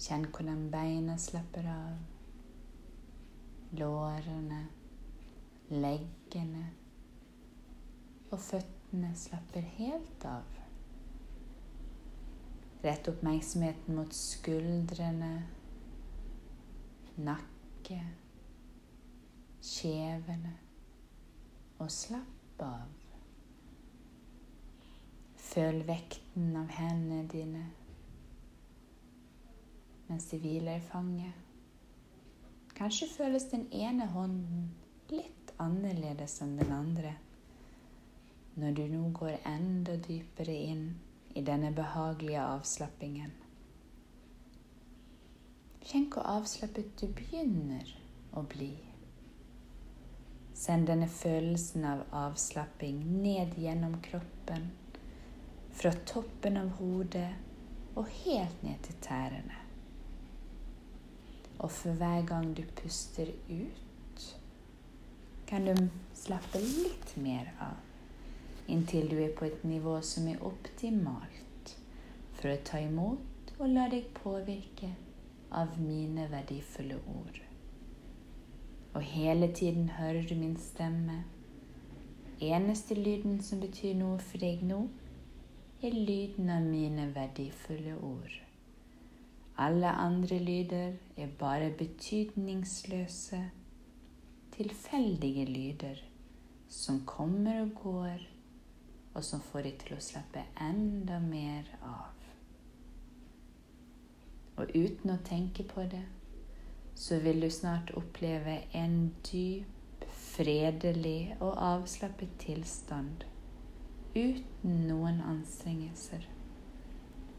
Kjenn hvordan beina slapper av. Lårene, leggene og føttene slapper helt av. Rett oppmerksomheten mot skuldrene, nakke, kjevene og slapp av. Føl vekten av hendene dine mens de hviler i fanget. Kanskje føles den ene hånden litt annerledes enn den andre når du nå går enda dypere inn i denne behagelige avslappingen. Kjenn hvor avslappet du begynner å bli. Send denne følelsen av avslapping ned gjennom kroppen, fra toppen av hodet og helt ned til tærne. Og for hver gang du puster ut, kan du slappe litt mer av inntil du er på et nivå som er optimalt for å ta imot og la deg påvirke av mine verdifulle ord. Og hele tiden hører du min stemme. Eneste lyden som betyr noe for deg nå, er lyden av mine verdifulle ord. Alle andre lyder er bare betydningsløse, tilfeldige lyder som kommer og går, og som får deg til å slappe enda mer av. Og uten å tenke på det, så vil du snart oppleve en dyp, fredelig og avslappet tilstand uten noen anstrengelser.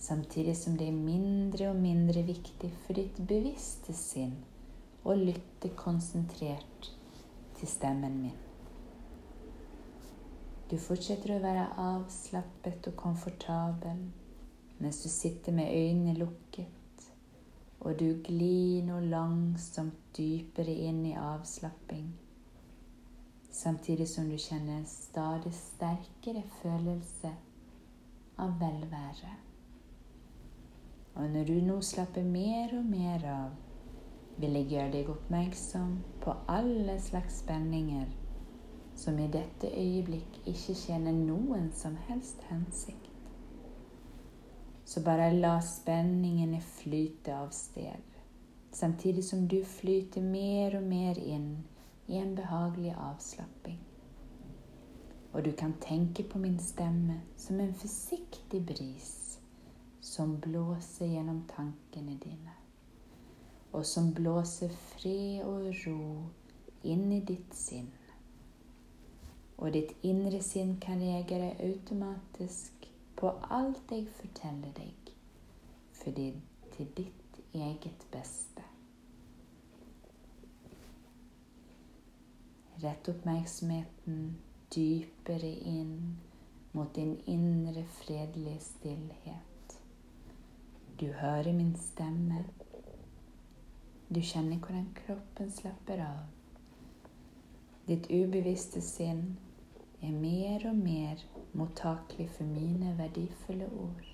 samtidig som det er mindre og mindre viktig for ditt bevisste sinn å lytte konsentrert til stemmen min. Du fortsetter å være avslappet og komfortabel mens du sitter med øynene lukket, og du glir nå langsomt dypere inn i avslapping, samtidig som du kjenner stadig sterkere følelse av velvære. Og når du nå slapper mer og mer av, vil jeg gjøre deg oppmerksom på alle slags spenninger som i dette øyeblikk ikke tjener noen som helst hensikt. Så bare la spenningene flyte av sted, samtidig som du flyter mer og mer inn i en behagelig avslapping. Og du kan tenke på min stemme som en forsiktig bris som blåser gjennom tankene dine, og som blåser fred og ro inn i ditt sinn. Og ditt indre sinn kan reagere automatisk på alt jeg forteller deg, fordi til ditt eget beste. Rett oppmerksomheten dypere inn mot din indre fredelige stillhet. Du hører min stemme. Du kjenner hvordan kroppen slapper av. Ditt ubevisste sinn er mer og mer mottakelig for mine verdifulle ord.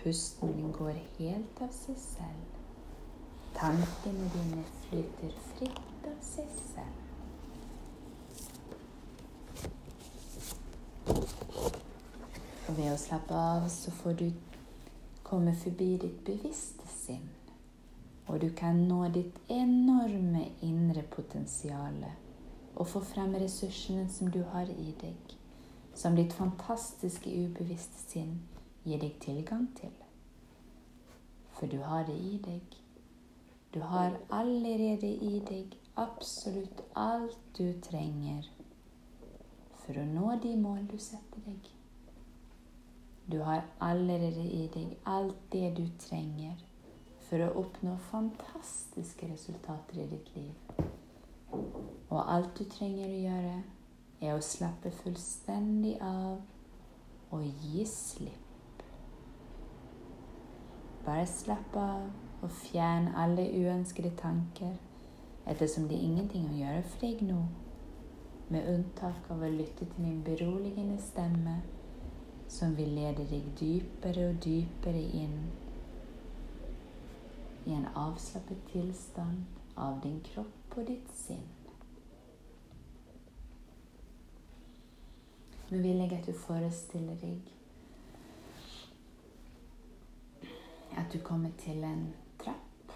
Pusten din går helt av seg selv. Tankene dine flyter fritt av seg selv. Og ved å slappe av så får du komme forbi ditt bevisste sinn. Og du kan nå ditt enorme indre potensial og få frem ressursene som du har i deg, som ditt fantastiske ubevisste sinn gir deg tilgang til. For du har det i deg. Du har allerede i deg absolutt alt du trenger for å nå de mål du setter deg. Du har allerede i deg alt det du trenger for å oppnå fantastiske resultater i ditt liv. Og alt du trenger å gjøre, er å slappe fullstendig av og gi slipp. Bare slapp av og fjern alle uønskede tanker, ettersom det er ingenting å gjøre for deg nå, med unntak av å lytte til min beroligende stemme som vil lede deg dypere og dypere inn i en avslappet tilstand av din kropp og ditt sinn. Nå vil jeg at du forestiller deg at du kommer til en trapp.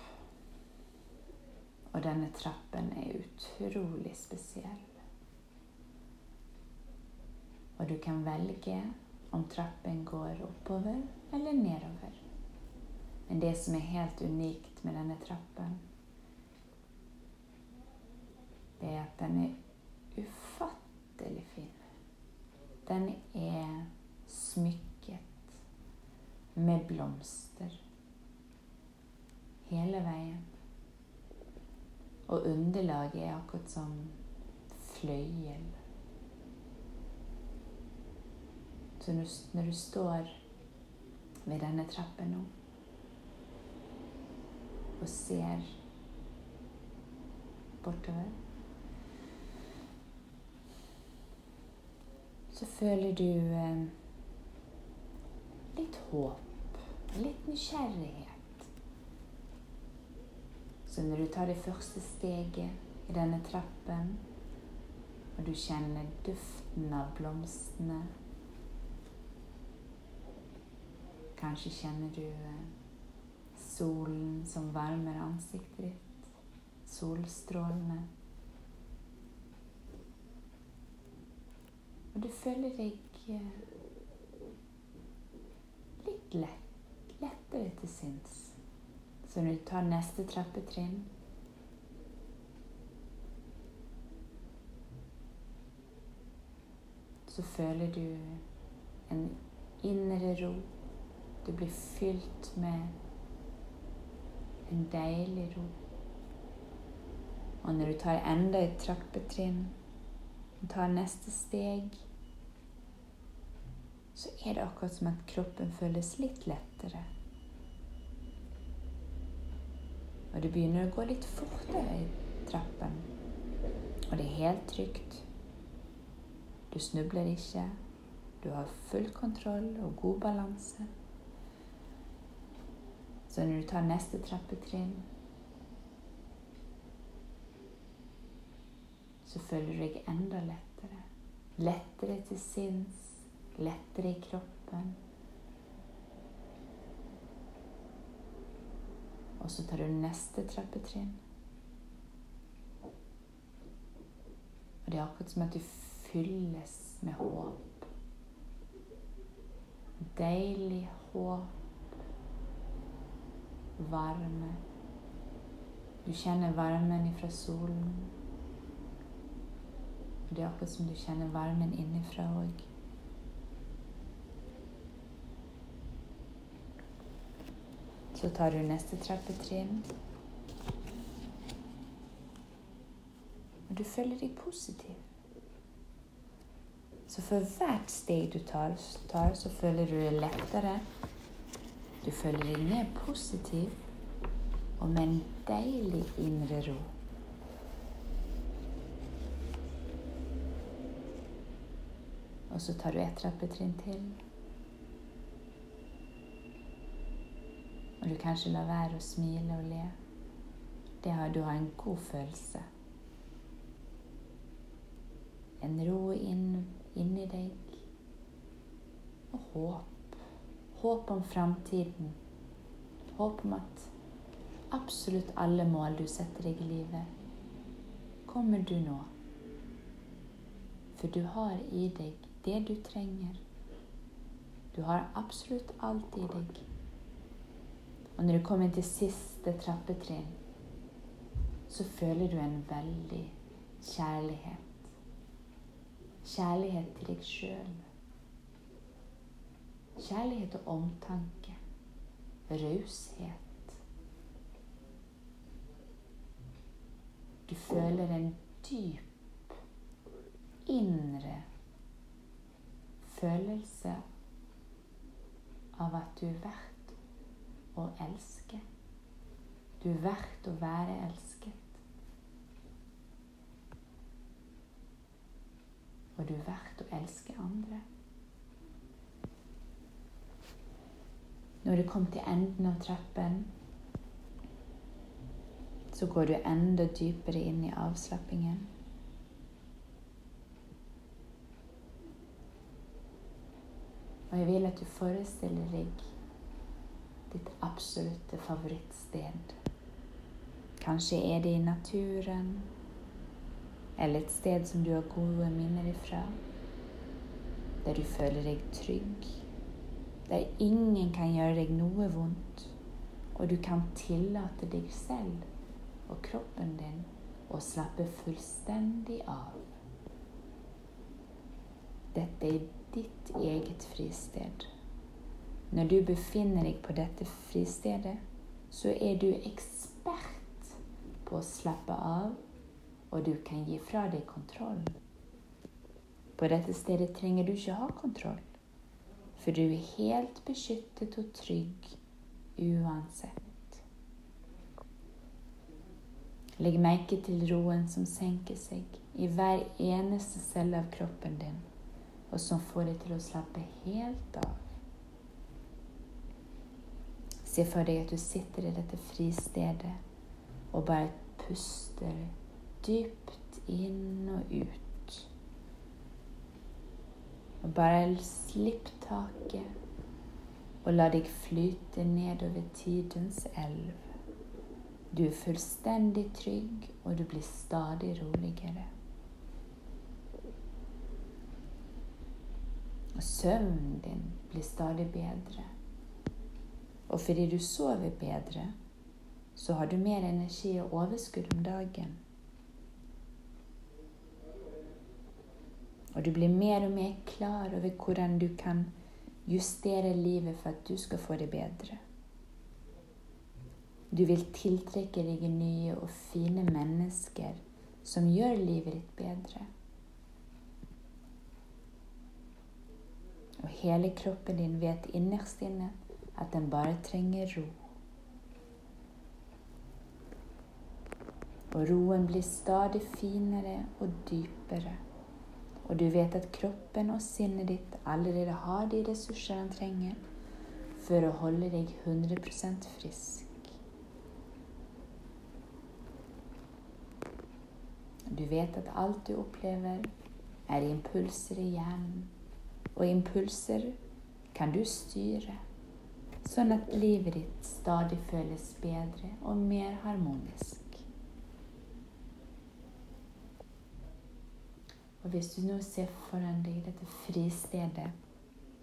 Og denne trappen er utrolig spesiell. Og du kan velge om trappen går oppover eller nedover. Men det som er helt unikt med denne trappen, det er at den er ufattelig fin. Den er smykket med blomster hele veien. Og underlaget er akkurat som fløyel. Så når du står ved denne trappen nå og ser bortover Så føler du eh, litt håp, litt nysgjerrighet. Så når du tar det første steget i denne trappen, og du kjenner duften av blomstene Kanskje kjenner du eh, solen som varmer ansiktet ditt. Solstrålene. Og du føler deg eh, litt lett, lettere til sinns. Så når du tar neste trappetrinn Så føler du en indre ro du blir fylt med en deilig ro. Og når du tar enda et trappetrinn tar neste steg, så er det akkurat som at kroppen føles litt lettere. Og du begynner å gå litt fortere i trappen. Og det er helt trygt. Du snubler ikke. Du har full kontroll og god balanse. Så når du tar neste trappetrinn, så føler du deg enda lettere. Lettere til sinns, lettere i kroppen. Og så tar du neste trappetrinn. Og det er akkurat som at du fylles med håp. Deilig håp varme. Du kjenner varmen ifra solen. Det er akkurat som du kjenner varmen innifra òg. Så tar du neste trappetrinn. Og du føler deg positiv. Så for hvert steg du tar, så føler du deg lettere du føler deg mer positiv. og med en deilig indre ro. Og så tar du ett trappetrinn til. Og du kanskje lar være å smile og le. Det har, du har en god følelse. En ro inn, inni deg. Og håp. Håp om framtiden. Håp om at absolutt alle mål du setter deg i livet, kommer du nå. For du har i deg det du trenger. Du har absolutt alt i deg. Og når du kommer til siste trappetrinn, så føler du en veldig kjærlighet. Kjærlighet til deg sjøl. Kjærlighet og omtanke. Raushet. Du føler en dyp indre følelse av at du er verdt å elske. Du er verdt å være elsket. Og du er verdt å elske andre. Når du kom til enden av trappen, så går du enda dypere inn i avslappingen. Og jeg vil at du forestiller deg ditt absolutte favorittsted. Kanskje er det i naturen, eller et sted som du har gode minner ifra. Der du føler deg trygg. Der ingen kan gjøre deg noe vondt. Og du kan tillate deg selv og kroppen din å slappe fullstendig av. Dette er ditt eget fristed. Når du befinner deg på dette fristedet, så er du ekspert på å slappe av, og du kan gi fra deg kontroll. På dette stedet trenger du ikke ha kontroll, for du er helt beskyttet og trygg uansett. Legg merke til roen som senker seg i hver eneste celle av kroppen din og som får deg til å slappe helt av. Se for deg at du sitter i dette fristedet og bare puster dypt inn og ut. Og bare slipp taket og la deg flyte nedover tidens elv. Du er fullstendig trygg, og du blir stadig roligere. Og søvnen din blir stadig bedre. Og fordi du sover bedre, så har du mer energi og overskudd om dagen. Og du blir mer og mer klar over hvordan du kan justere livet for at du skal få det bedre. Du vil tiltrekke deg nye og fine mennesker som gjør livet ditt bedre. Og hele kroppen din vet innerst inne at den bare trenger ro. Og roen blir stadig finere og dypere. Og du vet at kroppen og sinnet ditt allerede har de ressurser han trenger for å holde deg 100% frisk. Du vet at alt du opplever, er impulser i hjernen og impulser kan du styre, sånn at livet ditt stadig føles bedre og mer harmonisk. Og hvis du nå ser foran deg dette fristedet,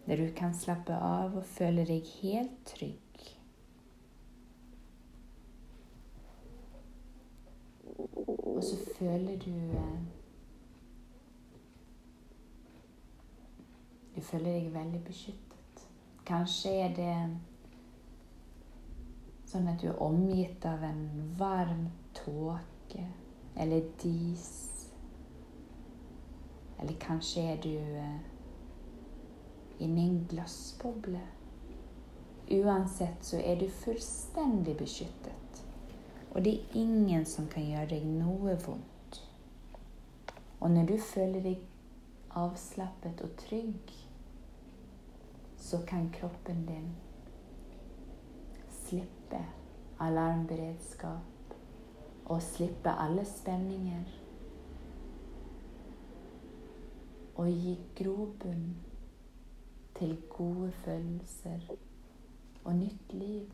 der du kan slappe av og føle deg helt trygg Og så føler du eh, Du føler deg veldig beskyttet. Kanskje er det sånn at du er omgitt av en varm tåke eller dis. Eller kanskje er du eh, inni en glassboble. Uansett så er du fullstendig beskyttet. Og det er ingen som kan gjøre deg noe vondt. Og når du føler deg avslappet og trygg, så kan kroppen din slippe alarmberedskap og slippe alle spenninger. Og gi grobunn til gode følelser og nytt liv.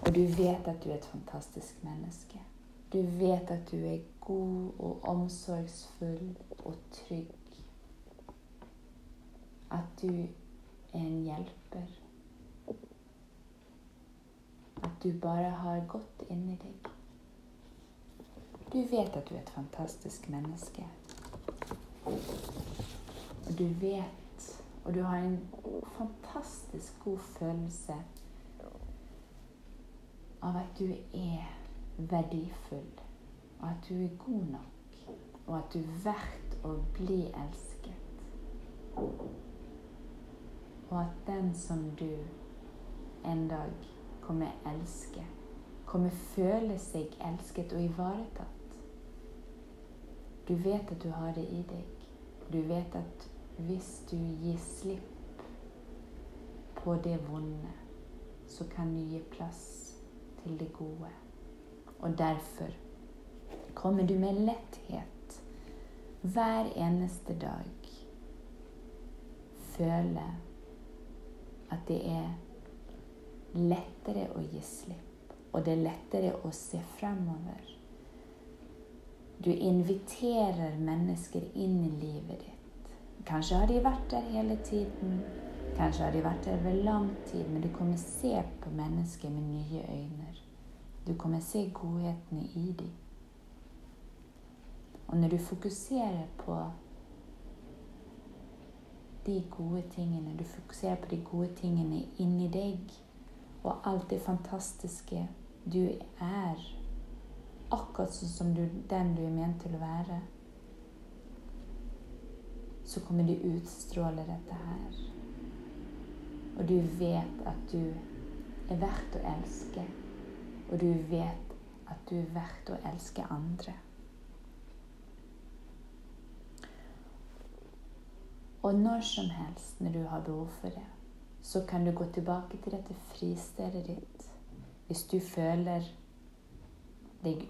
Og du vet at du er et fantastisk menneske. Du vet at du er god og omsorgsfull og trygg. At du er en hjelper. At du bare har godt inni deg. Du vet at du er et fantastisk menneske. Og du vet, og du har en fantastisk god følelse av at du er verdifull, og at du er god nok, og at du er verdt å bli elsket. Og at den som du en dag kommer elske, kommer føle seg elsket og ivaretatt. Du vet at du har det i deg. Du vet at hvis du gir slipp på det vonde, så kan du gi plass til det gode. Og derfor kommer du med letthet hver eneste dag føle at det er lettere å gi slipp, og det er lettere å se fremover. Du inviterer mennesker inn i livet ditt. Kanskje har de vært der hele tiden, kanskje har de vært der over lang tid, men du kommer se på mennesker med nye øyne. Du kommer se godhetene i dem. Og når du fokuserer på de gode tingene, du fokuserer på de gode tingene inni deg, og alt det fantastiske du er, akkurat sånn som du, den du er ment til å være, så kommer du utstråle dette her. Og du vet at du er verdt å elske. Og du vet at du er verdt å elske andre. Og når som helst når du har behov for det, så kan du gå tilbake til dette fristedet ditt hvis du føler deg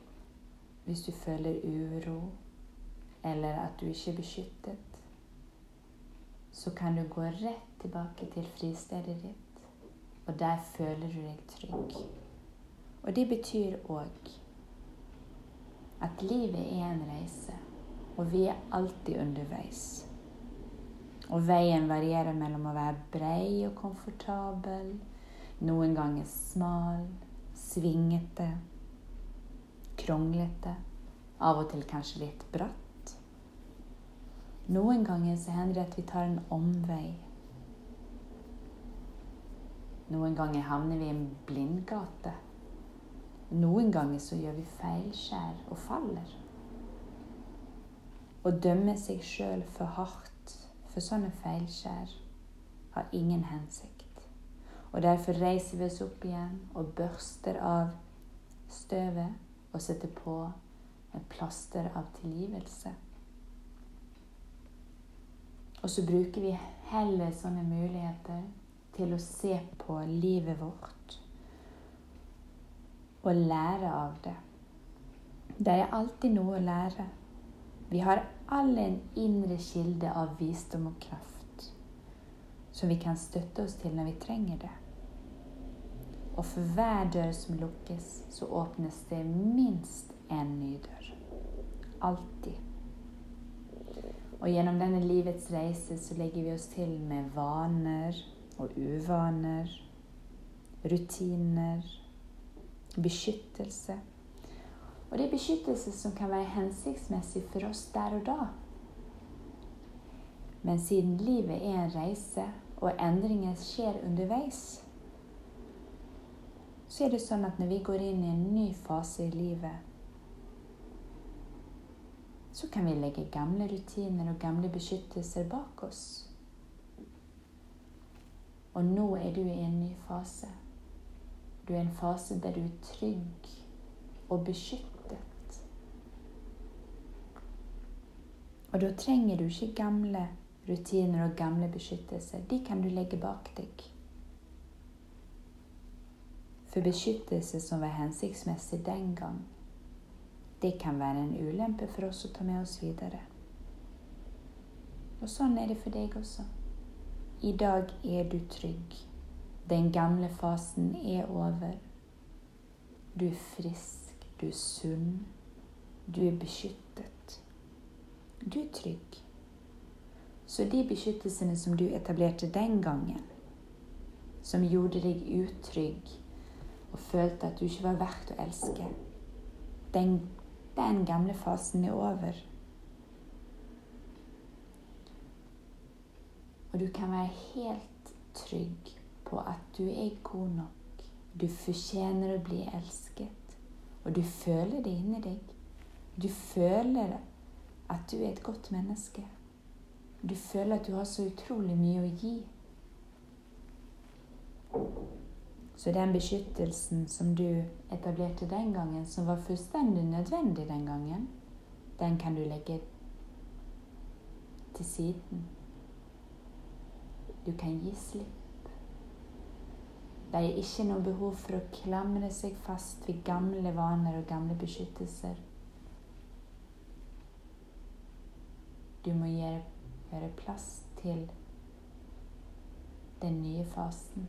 Hvis du føler uro, eller at du ikke er beskyttet, så kan du gå rett tilbake til fristedet ditt, og der føler du deg trygg. Og det betyr òg at livet er en reise, og vi er alltid underveis. Og veien varierer mellom å være brei og komfortabel, noen ganger smal, svingete, kronglete, av og til kanskje litt bratt. Noen ganger så hender det at vi tar en omvei. Noen ganger havner vi i en blindgate. Noen ganger så gjør vi feilskjær og faller. Å dømme seg sjøl for hardt for sånne feilskjær har ingen hensikt. Og derfor reiser vi oss opp igjen og børster av støvet og sette på et plaster av tilgivelse. Og så bruker vi heller sånne muligheter til å se på livet vårt og lære av det. Det er alltid noe å lære. Vi har alle en indre kilde av visdom og kraft som vi kan støtte oss til når vi trenger det. Og for hver dør som lukkes, så åpnes det minst en ny dør. Alltid. Og gjennom denne livets reise så legger vi oss til med vaner og uvaner, rutiner beskyttelse. Og det er beskyttelse som kan være hensiktsmessig for oss der og da. Men siden livet er en reise, og endringer skjer underveis, så er det sånn at når vi går inn i en ny fase i livet, så kan vi legge gamle rutiner og gamle beskyttelser bak oss. Og nå er du i en ny fase. Du er i en fase der du er trygg og beskyttet. Og da trenger du ikke gamle rutiner og gamle beskyttelser. De kan du legge bak deg. For beskyttelse som var hensiktsmessig den gang, det kan være en ulempe for oss å ta med oss videre. Og sånn er det for deg også. I dag er du trygg. Den gamle fasen er over. Du er frisk, du er sunn, du er beskyttet. Du er trygg. Så de beskyttelsene som du etablerte den gangen, som gjorde deg utrygg og følte at du ikke var verdt å elske, den, den gamle fasen er over. Og du kan være helt trygg på at du er god nok. Du fortjener å bli elsket. Og du føler det inni deg. Du føler at du er et godt menneske. Du føler at du har så utrolig mye å gi. Så den beskyttelsen som du etablerte den gangen, som var fullstendig nødvendig den gangen, den kan du legge til siden. Du kan gi slipp. Det er ikke noe behov for å klamre seg fast ved gamle vaner og gamle beskyttelser. Du må gjøre, gjøre plass til den nye fasen.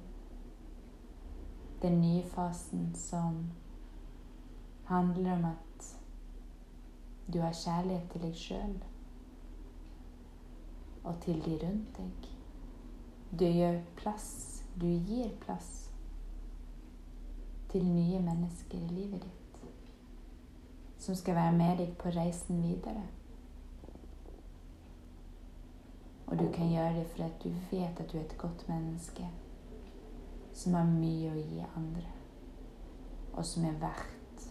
Den nye fasen som handler om at du har kjærlighet til deg sjøl og til de rundt deg. Du gjør plass, du gir plass til nye mennesker i livet ditt som skal være med deg på reisen videre. Og du kan gjøre det fordi du vet at du er et godt menneske som har mye å gi andre, og som er verdt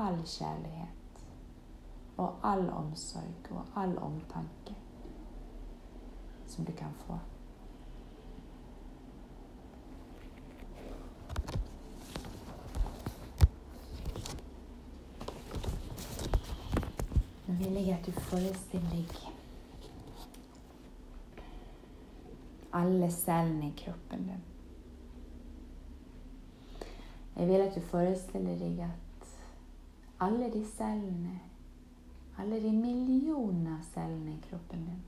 all kjærlighet og all omsorg og all omtanke som du kan få. Nå vil jeg at du forestiller deg alle cellene i kroppen din. Jeg vil at du forestiller deg at alle de cellene, alle de millioner cellene i kroppen din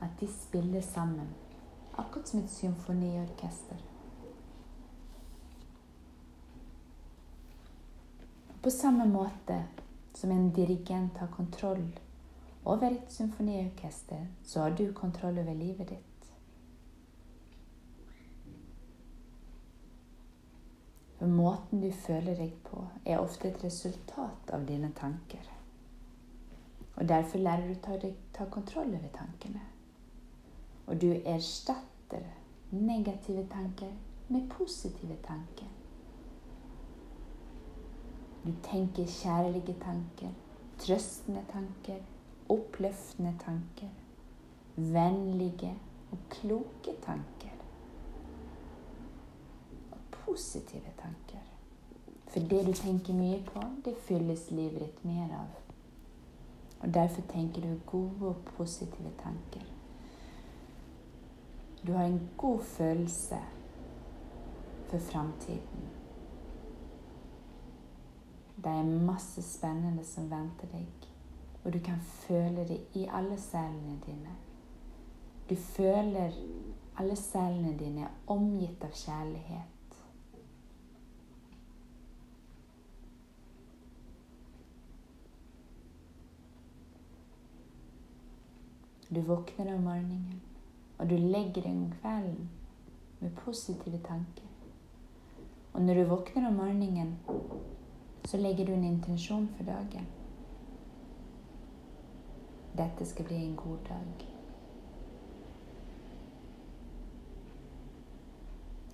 at de spiller sammen. Akkurat som et symfoniorkester. På samme måte som en dirigent har kontroll over et symfoniorkester, så har du kontroll over livet ditt. For måten du føler deg på, er ofte et resultat av dine tanker. Og derfor lærer du å ta, kontroll over tankene. Og du erstatter negative tanker med positive tanker. Du tenker kjærlige tanker, trøstende tanker, oppløftende tanker, vennlige og kloke tanker. Og positive tanker. For det du tenker mye på, det fylles livet ditt mer av. Og derfor tenker du gode og positive tanker. Du har en god følelse for framtiden. Det er masse spennende som venter deg, og du kan føle det i alle cellene dine. Du føler alle cellene dine er omgitt av kjærlighet. Du våkner om morgenen. Og du legger deg om kvelden med positive tanker. Og når du våkner om morgenen, så legger du en intensjon for dagen. Dette skal bli en god dag.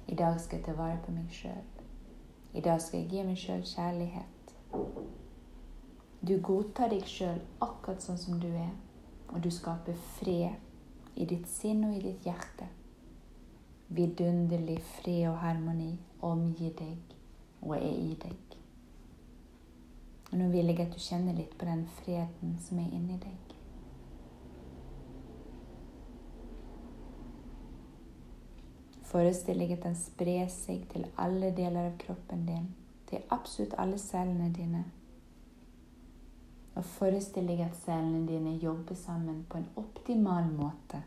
I dag skal jeg ta vare på meg sjøl. I dag skal jeg gi meg sjøl kjærlighet. Du godtar deg sjøl akkurat sånn som du er, og du skaper fred i ditt sinn og i ditt hjerte. vidunderlig fred og harmoni omgir deg og er i deg. Og Nå vil jeg at du kjenner litt på den freden som er inni deg. Forestill deg at den sprer seg til alle deler av kroppen din, til absolutt alle cellene dine. Og forestill deg at cellene dine jobber sammen på en optimal måte.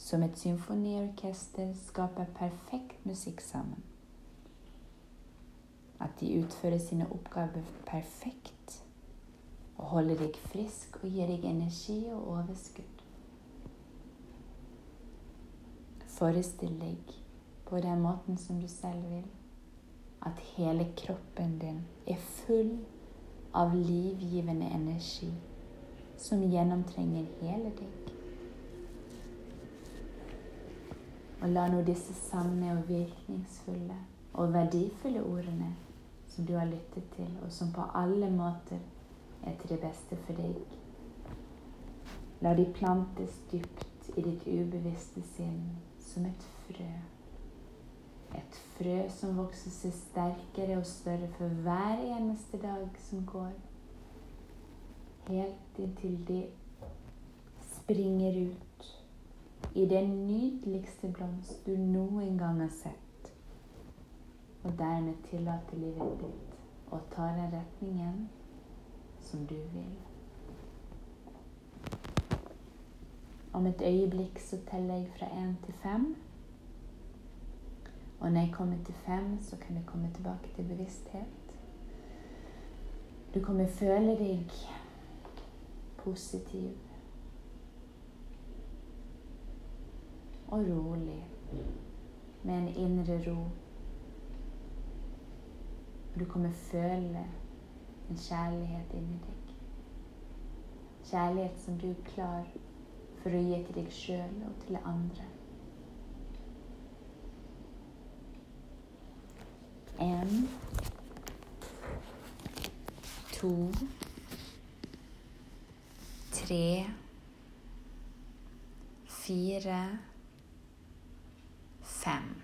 Som et symfoniorkester skaper perfekt musikk sammen. At de utfører sine oppgaver perfekt og holder deg frisk og gir deg energi og overskudd. Forestill deg på den måten som du selv vil, at hele kroppen din er full av livgivende energi som gjennomtrenger hele deg. Og la nå disse sanne og virkningsfulle og verdifulle ordene som du har lyttet til, og som på alle måter er til det beste for deg, la de plantes dypt i ditt ubevisste sinn som et frø. Et frø som vokser seg sterkere og større for hver eneste dag som går. Helt inntil de springer ut i den nydeligste blomst du noen gang har sett. Og dermed tillater livet ditt å ta den retningen som du vil. Om et øyeblikk så teller jeg fra én til fem. Og når jeg kommer til fem, så kan jeg komme tilbake til bevissthet. Du kommer føle deg positiv og rolig med en indre ro. Du kommer føle en kjærlighet inni deg. Kjærlighet som du er klar for å gi til deg sjøl og til andre. En, to, tre, fire, fem.